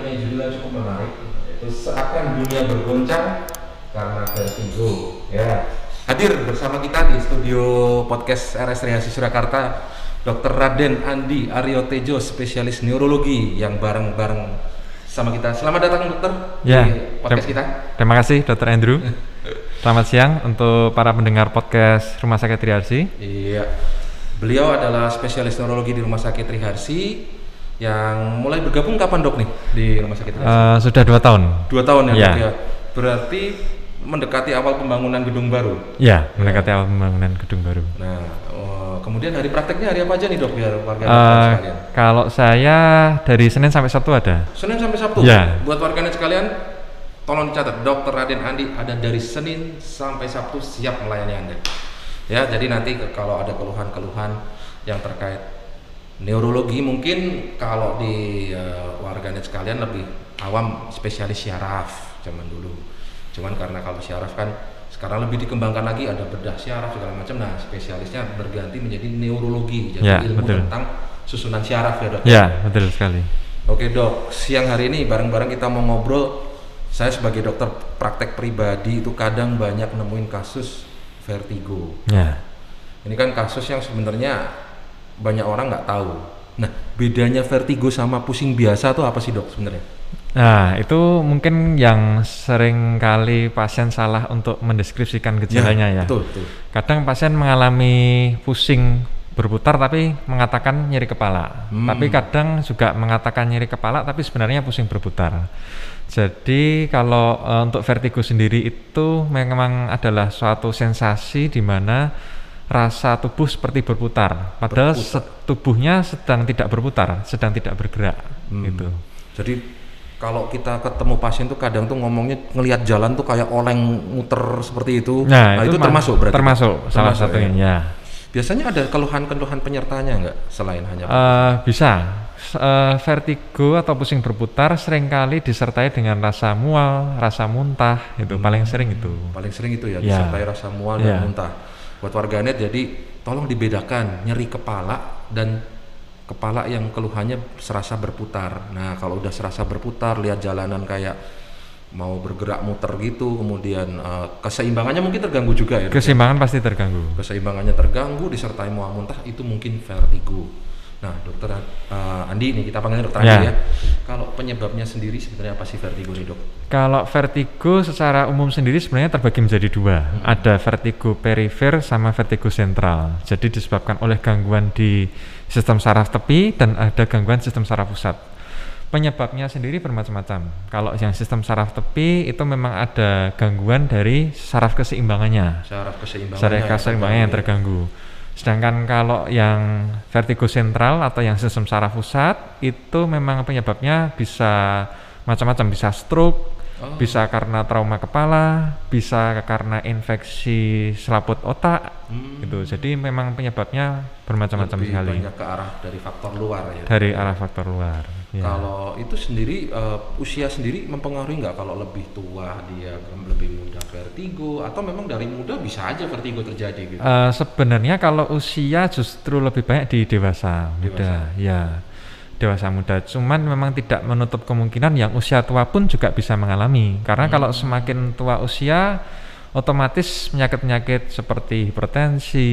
judul yang cukup menarik yaitu seakan dunia bergoncang karena vertigo Ya, hadir bersama kita di studio podcast RS Trihasi Surakarta Dr. Raden Andi Aryo Tejo, spesialis neurologi yang bareng-bareng sama kita. Selamat datang dokter Ya, di podcast kita. Terima kasih Dr. Andrew. Selamat siang untuk para pendengar podcast Rumah Sakit Triarsi. Iya. Beliau adalah spesialis neurologi di Rumah Sakit Triharsi yang mulai bergabung kapan dok nih di Rumah Sakit? Eh, sudah dua tahun. Dua tahun ya, iya. dok ya. Berarti mendekati awal pembangunan gedung baru. Ya, mendekati awal pembangunan gedung baru. Nah, oh, kemudian hari prakteknya hari apa aja nih dok biar warga Eh, sekalian? kalau saya dari Senin sampai Sabtu ada. Senin sampai Sabtu. Iya. Buat warganet sekalian, tolong dicatat, Dokter Raden Andi ada dari Senin sampai Sabtu siap melayani Anda. Ya, jadi nanti kalau ada keluhan-keluhan yang terkait neurologi mungkin kalau di eh, warganet sekalian lebih awam spesialis syaraf zaman dulu. Cuman karena kalau syaraf kan sekarang lebih dikembangkan lagi ada bedah syaraf segala macam. Nah, spesialisnya berganti menjadi neurologi. Jadi Ya, ilmu betul. tentang susunan syaraf ya, Dok. Ya, betul sekali. Oke dok, siang hari ini bareng-bareng kita mau ngobrol. Saya sebagai dokter praktek pribadi itu kadang banyak nemuin kasus vertigo. Ya. Ini kan kasus yang sebenarnya banyak orang nggak tahu. Nah, bedanya vertigo sama pusing biasa tuh apa sih dok sebenarnya? Nah, itu mungkin yang sering kali pasien salah untuk mendeskripsikan gejalanya ya. Betul, betul. Kadang pasien mengalami pusing berputar tapi mengatakan nyeri kepala. Hmm. Tapi kadang juga mengatakan nyeri kepala tapi sebenarnya pusing berputar. Jadi kalau eh, untuk vertigo sendiri itu memang adalah suatu sensasi di mana rasa tubuh seperti berputar, padahal Berputar. tubuhnya sedang tidak berputar, sedang tidak bergerak Hmm. gitu. Jadi kalau kita ketemu pasien tuh kadang tuh ngomongnya ngelihat jalan tuh kayak oleng muter seperti itu. Nah, itu, ma- termasuk berarti. Termasuk salah Termasuk, satunya ya. ya. Biasanya ada keluhan-keluhan penyertanya nggak selain hanya Eh, bisa. Eh, vertigo atau pusing berputar sering kali disertai dengan rasa mual, rasa muntah, itu paling sering itu. paling sering itu ya, Ya. disertai rasa mual Ya. dan muntah. Buat warganet jadi tolong dibedakan nyeri kepala dan kepala yang keluhannya serasa berputar. Nah kalau udah serasa berputar lihat jalanan kayak mau bergerak muter gitu, kemudian eh, keseimbangannya mungkin terganggu juga ya. Keseimbangan pasti terganggu. Keseimbangannya terganggu disertai mual muntah itu mungkin vertigo. Nah dokter eh, Andi nih kita panggilnya dokter Ya. Andi ya. Kalau penyebabnya sendiri sebenarnya apa sih vertigo nih dok? Kalau vertigo secara umum sendiri sebenarnya terbagi menjadi dua. Ada vertigo perifer sama vertigo sentral. Jadi disebabkan oleh gangguan di sistem saraf tepi dan ada gangguan sistem saraf pusat. Penyebabnya sendiri bermacam-macam. Kalau yang sistem saraf tepi itu memang ada gangguan dari saraf keseimbangannya. Saraf keseimbangannya. Saraf yang keseimbangannya yang terganggu ya. Sedangkan kalau yang vertigo sentral atau yang sistem saraf pusat itu memang penyebabnya bisa macam-macam, bisa stroke, Oh. bisa karena trauma kepala, bisa karena infeksi selaput otak, Hmm. gitu. Jadi memang penyebabnya bermacam-macam sekali banyak ke arah dari faktor luar ya. dari arah faktor luar. Ya. Kalau itu sendiri eh, usia sendiri mempengaruhi nggak kalau lebih tua dia lebih mudah vertigo atau memang dari muda bisa aja vertigo terjadi gitu. Eh, sebenarnya kalau usia justru lebih banyak di dewasa muda, ya dewasa muda. Cuman memang tidak menutup kemungkinan yang usia tua pun juga bisa mengalami. Karena kalau semakin tua usia, otomatis penyakit-penyakit seperti hipertensi,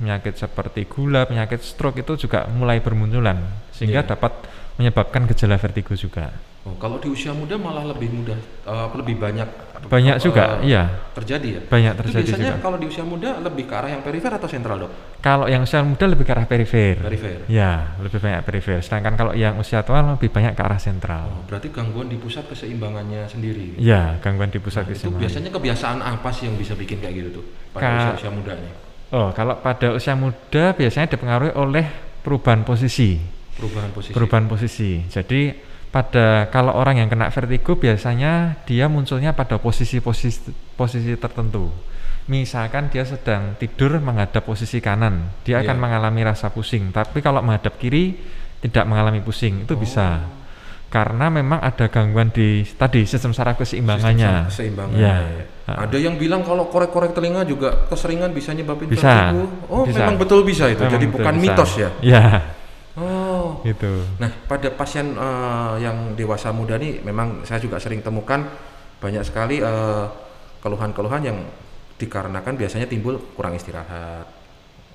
penyakit seperti gula, penyakit stroke itu juga mulai bermunculan, sehingga Iya. dapat menyebabkan gejala vertigo juga. Oh, kalau di usia muda malah lebih mudah, eh, lebih banyak. Banyak juga, iya. Terjadi ya. Banyak Itu terjadi biasanya juga. kalau di usia muda lebih ke arah yang perifer atau sentral dok? Kalau yang usia muda lebih ke arah perifer. Perifer. Ya, lebih banyak perifer. Sedangkan kalau yang usia tua lebih banyak ke arah sentral. Oh, berarti gangguan di pusat keseimbangannya sendiri. Ya, gangguan di pusat Nah, itu keseimbangan. biasanya kebiasaan apa sih yang bisa bikin kayak gitu tuh pada Ka- usia-usia mudanya? Oh, kalau pada usia muda biasanya dipengaruhi oleh perubahan posisi. Perubahan posisi. Perubahan posisi. Jadi pada kalau orang yang kena vertigo biasanya dia munculnya pada posisi-posisi posisi tertentu. Misalkan dia sedang tidur menghadap posisi kanan, dia akan Iya. mengalami rasa pusing. Tapi kalau menghadap kiri tidak mengalami pusing, itu bisa. karena memang ada gangguan di tadi sistem saraf keseimbangannya. Sistem Ya. ya. Ada yang bilang kalau korek-korek telinga juga keseringan bisa nyebabin Bisa, vertigo. Oh, bisa. memang betul bisa itu. Memang Jadi bukan bisa. mitos ya. Ya, Oh. Gitu. Nah, pada pasien eh, yang dewasa muda nih memang saya juga sering temukan banyak sekali eh, keluhan-keluhan yang dikarenakan biasanya timbul kurang istirahat,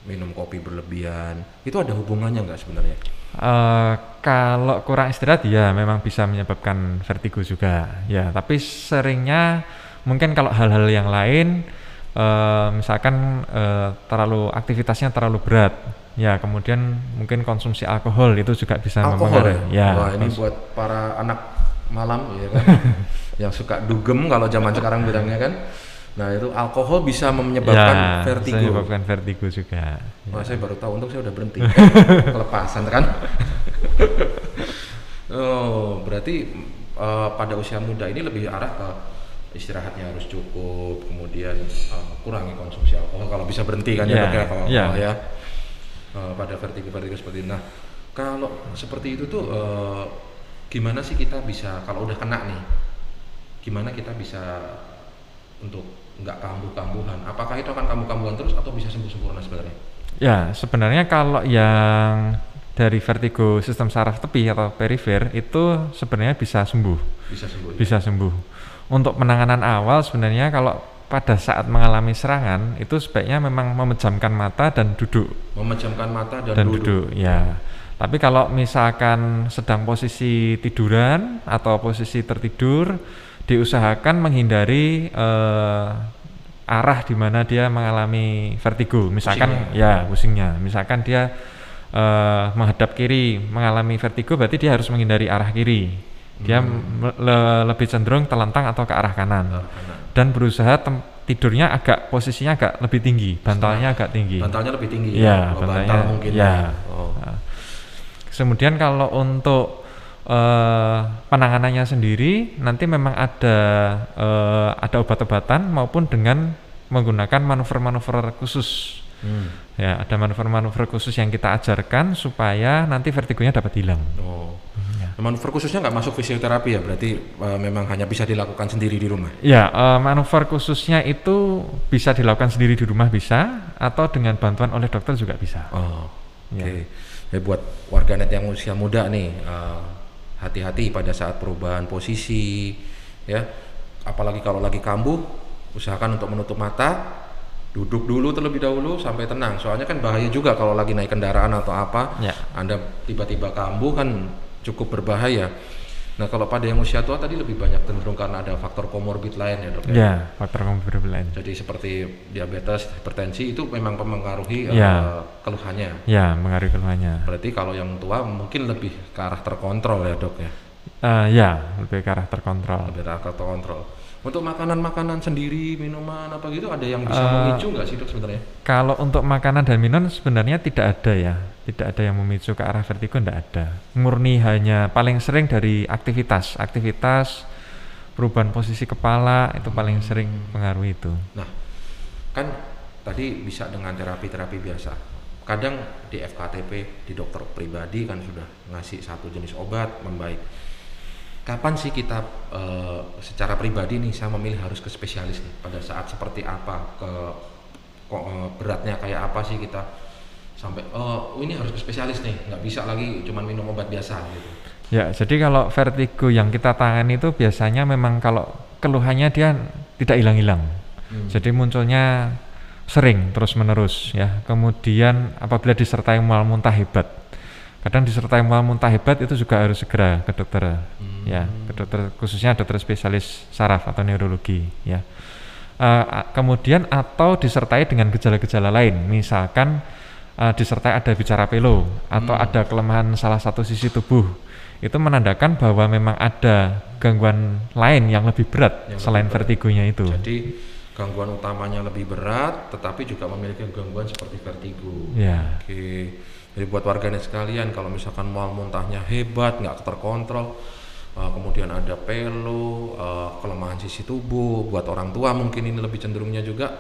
minum kopi berlebihan. Itu ada hubungannya nggak sebenarnya? Eh, kalau kurang istirahat ya memang bisa menyebabkan vertigo juga ya tapi seringnya mungkin kalau hal-hal yang lain eh, misalkan eh, terlalu aktivitasnya terlalu berat ya kemudian mungkin konsumsi alkohol itu juga bisa Alkohol mempengaruhi ya. ya Wah, ini buat para anak malam ya kan. yang suka dugem kalau zaman sekarang bilangnya kan. Nah, itu alkohol bisa menyebabkan ya, bisa vertigo. menyebabkan vertigo juga ya. Wah, saya baru tahu untuk saya udah berhenti. Kelepasan kan? oh, berarti eh, pada usia muda ini lebih arah ke istirahatnya harus cukup, kemudian eh, kurangi konsumsi alkohol kalau bisa berhenti kan ya, Ya, dok ya kalau ya. kalau ya Eh, pada vertigo-vertigo seperti ini. Nah, kalau seperti itu tuh eh, gimana sih kita bisa kalau udah kena nih? Gimana kita bisa untuk nggak kambuh-kambuhan? Apakah itu akan kambuh-kambuhan terus atau bisa sembuh sempurna sebenarnya? Ya, sebenarnya kalau yang dari vertigo sistem saraf tepi atau perifer itu sebenarnya bisa sembuh, Bisa sembuh. ya? bisa sembuh. Untuk penanganan awal sebenarnya kalau pada saat mengalami serangan itu sebaiknya memang memejamkan mata dan duduk memejamkan mata dan, dan duduk. duduk. Ya. Tapi kalau misalkan sedang posisi tiduran atau posisi tertidur, diusahakan menghindari eh, arah di mana dia mengalami vertigo. Misalkan ya pusingnya. Misalkan dia eh, menghadap kiri mengalami vertigo, berarti dia harus menghindari arah kiri. Dia me- le- lebih cenderung telentang atau ke arah kanan. kanan. Dan berusaha tem- tidurnya agak posisinya agak lebih tinggi, bantalnya agak tinggi. Bantalnya lebih tinggi. Iya, Oh, bantalnya. bantal mungkin. Iya. Oh. Nah, Kemudian kalau untuk eh, penanganannya sendiri nanti memang ada eh, ada obat-obatan maupun dengan menggunakan manuver-manuver khusus. Hmm. Ya, ada manuver-manuver khusus yang kita ajarkan supaya nanti vertigonya dapat hilang. Oh. Manuver khususnya nggak masuk fisioterapi ya, berarti eh, memang hanya bisa dilakukan sendiri di rumah. Ya, eh, manuver khususnya itu bisa dilakukan sendiri di rumah bisa atau dengan bantuan oleh dokter juga bisa. Oh, oke. Ya. Ya buat warganet yang usia muda nih, eh, hati-hati pada saat perubahan posisi, ya. Apalagi kalau lagi kambuh, usahakan untuk menutup mata, duduk dulu terlebih dahulu sampai tenang. Soalnya kan bahaya juga kalau lagi naik kendaraan atau apa, Ya. Anda tiba-tiba kambuh kan cukup berbahaya. Nah kalau pada yang usia tua tadi lebih banyak cenderung karena ada faktor komorbid lain ya dok. ya? Ya, faktor komorbid lain. Jadi seperti diabetes, hipertensi itu memang mempengaruhi eh, Ya. keluhannya. Ya, mengaruhi keluhannya. Berarti kalau yang tua mungkin lebih ke arah terkontrol ya dok ya, Eh, ya, lebih ke arah terkontrol. lebih ke arah terkontrol. Untuk makanan-makanan sendiri, minuman apa gitu ada yang bisa Eh, memicu nggak sih dok sebenarnya? Kalau untuk makanan dan minum sebenarnya tidak ada ya, tidak ada yang memicu ke arah vertigo, tidak ada. Murni hanya paling sering dari aktivitas, aktivitas perubahan posisi kepala itu paling sering pengaruh itu. Nah, kan tadi bisa dengan terapi-terapi biasa. Kadang di FKTP di dokter pribadi kan sudah ngasih satu jenis obat membaik. Kapan sih kita eh, secara pribadi nih saya memilih harus ke spesialis nih pada saat seperti apa ke kok eh, beratnya kayak apa sih kita sampai oh ini harus ke spesialis nih nggak bisa lagi cuman minum obat biasa gitu. Ya, jadi kalau vertigo yang kita tangani itu biasanya memang kalau keluhannya dia tidak hilang-hilang. Hmm. Jadi munculnya sering terus-menerus ya. Kemudian apabila disertai mual muntah hebat. Kadang disertai mual muntah hebat itu juga harus segera ke dokter ya, ke dokter khususnya dokter spesialis saraf atau neurologi ya. A- kemudian atau disertai dengan gejala-gejala lain, misalkan eh, disertai ada bicara pelo atau ada kelemahan salah satu sisi tubuh, itu menandakan bahwa memang ada gangguan lain yang lebih berat Yang selain lebih berat. vertigonya itu. Jadi gangguan utamanya lebih berat, tetapi juga memiliki gangguan seperti vertigo. Ya, Oke, jadi buat warganet sekalian, kalau misalkan mual muntahnya hebat, nggak terkontrol, uh, kemudian ada pelo, uh, kelemahan sisi tubuh, buat orang tua mungkin ini lebih cenderungnya juga,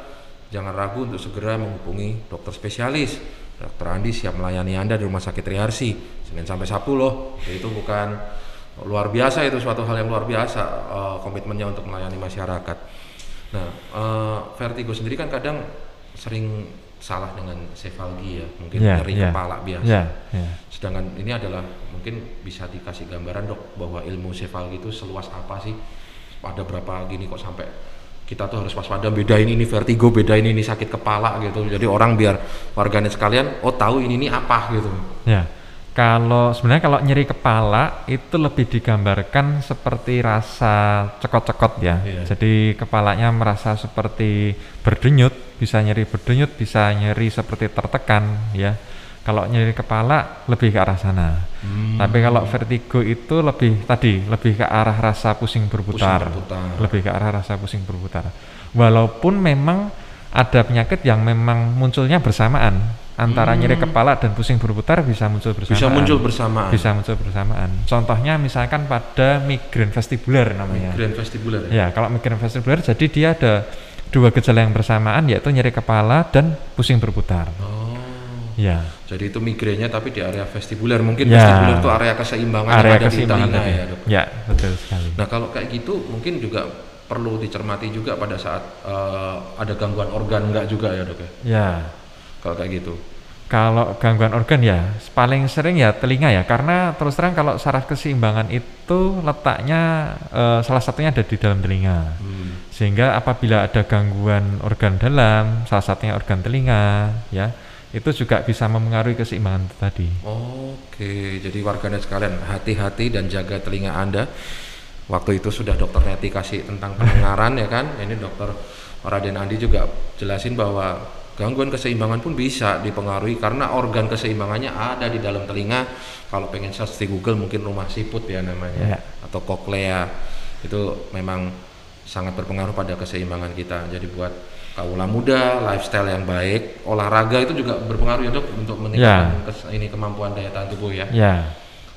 jangan ragu untuk segera menghubungi dokter spesialis. Dokter Andi siap melayani Anda di Rumah Sakit Triharsi, Senin sampai Sabtu loh. Jadi itu bukan luar biasa itu suatu hal yang luar biasa uh, komitmennya untuk melayani masyarakat. Nah, uh, vertigo sendiri kan kadang sering salah dengan sefalgi ya, mungkin Ya, nyeri ya. kepala biasa. Ya, ya. Sedangkan ini adalah mungkin bisa dikasih gambaran dok bahwa ilmu sefalgi itu seluas apa sih? Ada berapa gini kok sampai kita tuh harus waspada bedain ini vertigo, bedain ini sakit kepala gitu. Jadi orang biar warganet sekalian oh tahu ini ini apa gitu. Ya, kalau sebenarnya kalau nyeri kepala itu lebih digambarkan seperti rasa cekot-cekot ya. Iya. Jadi kepalanya merasa seperti berdenyut, bisa nyeri berdenyut, bisa nyeri seperti tertekan ya. Kalau nyeri kepala lebih ke arah sana. Hmm. Tapi kalau vertigo itu lebih tadi lebih ke arah rasa pusing berputar. berputar. Lebih ke arah rasa pusing berputar. Walaupun memang ada penyakit yang memang munculnya bersamaan antara nyeri kepala dan pusing berputar bisa muncul bersamaan. Hmm. Bisa muncul bersamaan. Bisa muncul bersamaan. Contohnya misalkan pada migrain vestibular namanya. Grand vestibular ya. Ya, kalau migrain vestibular jadi dia ada dua gejala yang bersamaan yaitu nyeri kepala dan pusing berputar. Oh. Ya. Jadi itu migrainnya tapi di area vestibular. Mungkin Ya. vestibular itu area keseimbangan Area yang ada di keseimbangan telinga tadi. ya, Dok. Ya, betul sekali. Nah, kalau kayak gitu mungkin juga perlu dicermati juga pada saat eh, ada gangguan organ enggak juga ya, Dok ya. Ya. Kalau kayak gitu. Kalau gangguan organ ya paling sering ya telinga ya karena terus terang kalau saraf keseimbangan itu letaknya eh, salah satunya ada di dalam telinga Hmm. sehingga apabila ada gangguan organ dalam salah satunya organ telinga ya itu juga bisa mempengaruhi keseimbangan tadi. Oke, jadi warganet sekalian hati-hati dan jaga telinga Anda. Waktu itu sudah dokter Neti kasih tentang pendengaran ya kan. Ini dokter Raden Andi juga jelasin bahwa gangguan keseimbangan pun bisa dipengaruhi karena organ keseimbangannya ada di dalam telinga. Kalau pengen search di Google mungkin rumah siput ya namanya Ya. atau koklea. Itu memang sangat berpengaruh pada keseimbangan kita. Jadi buat kaula muda, lifestyle yang baik, olahraga itu juga berpengaruh ya dok untuk meningkatkan kes- ini kemampuan daya tahan tubuh ya. Ya,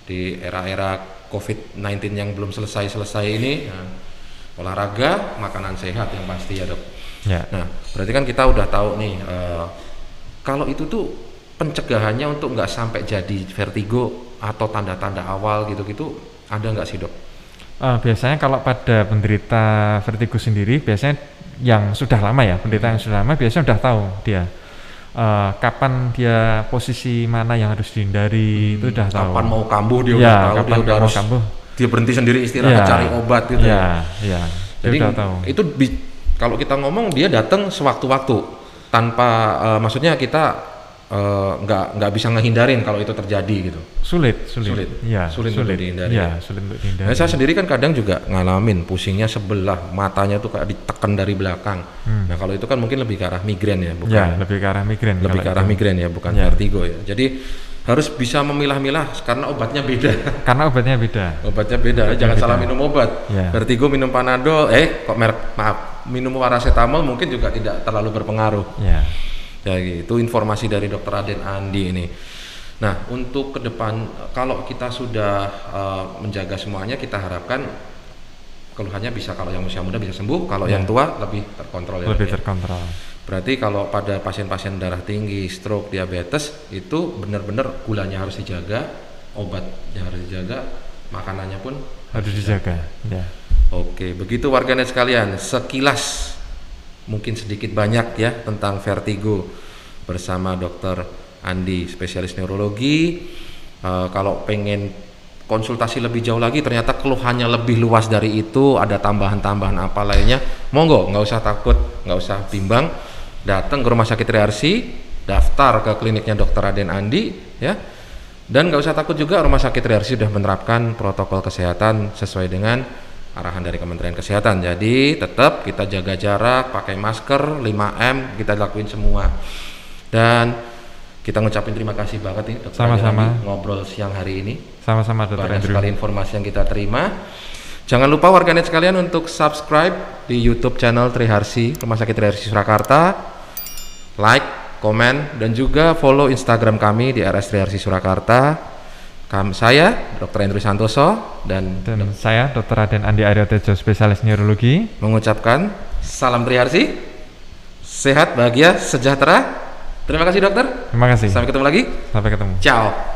di era-era COVID-19 yang belum selesai-selesai ini nah, olahraga makanan sehat yang pasti ya dok. Ya. nah berarti kan kita udah tahu nih eh, kalau itu tuh pencegahannya untuk nggak sampai jadi vertigo atau tanda-tanda awal gitu-gitu ada nggak sih dok? Eh, biasanya kalau pada penderita vertigo sendiri biasanya yang sudah lama ya penderita yang sudah lama biasanya sudah tahu dia eh, kapan dia posisi mana yang harus dihindari itu sudah tahu. kapan mau kambuh dia Ya, udah tahu kapan dia udah harus kambuh. dia berhenti sendiri istirahat Ya. cari obat gitu Ya, ya. Dia Jadi udah tahu. itu kalau kita ngomong dia datang sewaktu-waktu tanpa eh, maksudnya kita eh, nggak nggak bisa ngehindarin kalau itu terjadi gitu. Sulit, sulit. Sulit. Ya, Sulit untuk dihindari Ya, sulit untuk dihindari. Nah, saya sendiri kan kadang juga ngalamin pusingnya sebelah matanya tuh kayak ditekan dari belakang. Nah kalau itu kan mungkin lebih ke arah migrain ya, bukan Hmm. ya, lebih ke arah migrain. lebih ke arah itu. migrain ya, bukan Ya. vertigo ya. Jadi harus bisa memilah-milah karena obatnya beda. Karena obatnya beda. obatnya beda, jangan salah minum obat. Ya. Vertigo minum panadol, eh kok merek maaf minum paracetamol mungkin juga tidak terlalu berpengaruh. Ya. Ya gitu, informasi dari Dr. Aden Andi ini. Nah, untuk ke depan kalau kita sudah eh, menjaga semuanya, kita harapkan keluhannya bisa kalau yang usia muda bisa sembuh, kalau Ya. yang tua lebih terkontrol ya. Lebih ya. terkontrol. Berarti kalau pada pasien-pasien darah tinggi, stroke, diabetes itu benar-benar gulanya harus dijaga, obatnya harus dijaga, makanannya pun Harus dijaga. Ya. Oke, begitu warganet sekalian, sekilas mungkin sedikit banyak ya tentang vertigo bersama Dr. Andi, spesialis neurologi. Eh, kalau pengen konsultasi lebih jauh lagi, ternyata keluhannya lebih luas dari itu, ada tambahan-tambahan apa lainnya, monggo, nggak usah takut, nggak usah bimbang, datang ke rumah sakit Rearsi, daftar ke kliniknya Dr. Aden Andi, ya. Dan nggak usah takut juga rumah sakit Rearsi sudah menerapkan protokol kesehatan sesuai dengan arahan dari Kementerian Kesehatan. Jadi tetap kita jaga jarak, pakai masker, 5M, kita lakuin semua. Dan kita ngucapin terima kasih banget nih Dr. Sama-sama. Ngobrol siang hari ini. Sama-sama Dokter Banyak Andrew. sekali informasi yang kita terima. Jangan lupa warganet sekalian untuk subscribe di YouTube channel Triharsi Rumah Sakit Triharsi Surakarta. Like, komen, dan juga follow Instagram kami di RS Triharsi Surakarta. Kam saya, Dr. Andrew Santoso, dan Dan saya Dr. Aden Andi Aryo Tejo, spesialis neurologi. mengucapkan salam Triharsi, sehat, bahagia, sejahtera. Terima kasih dokter. Terima kasih. Sampai ketemu lagi. Sampai ketemu. Ciao.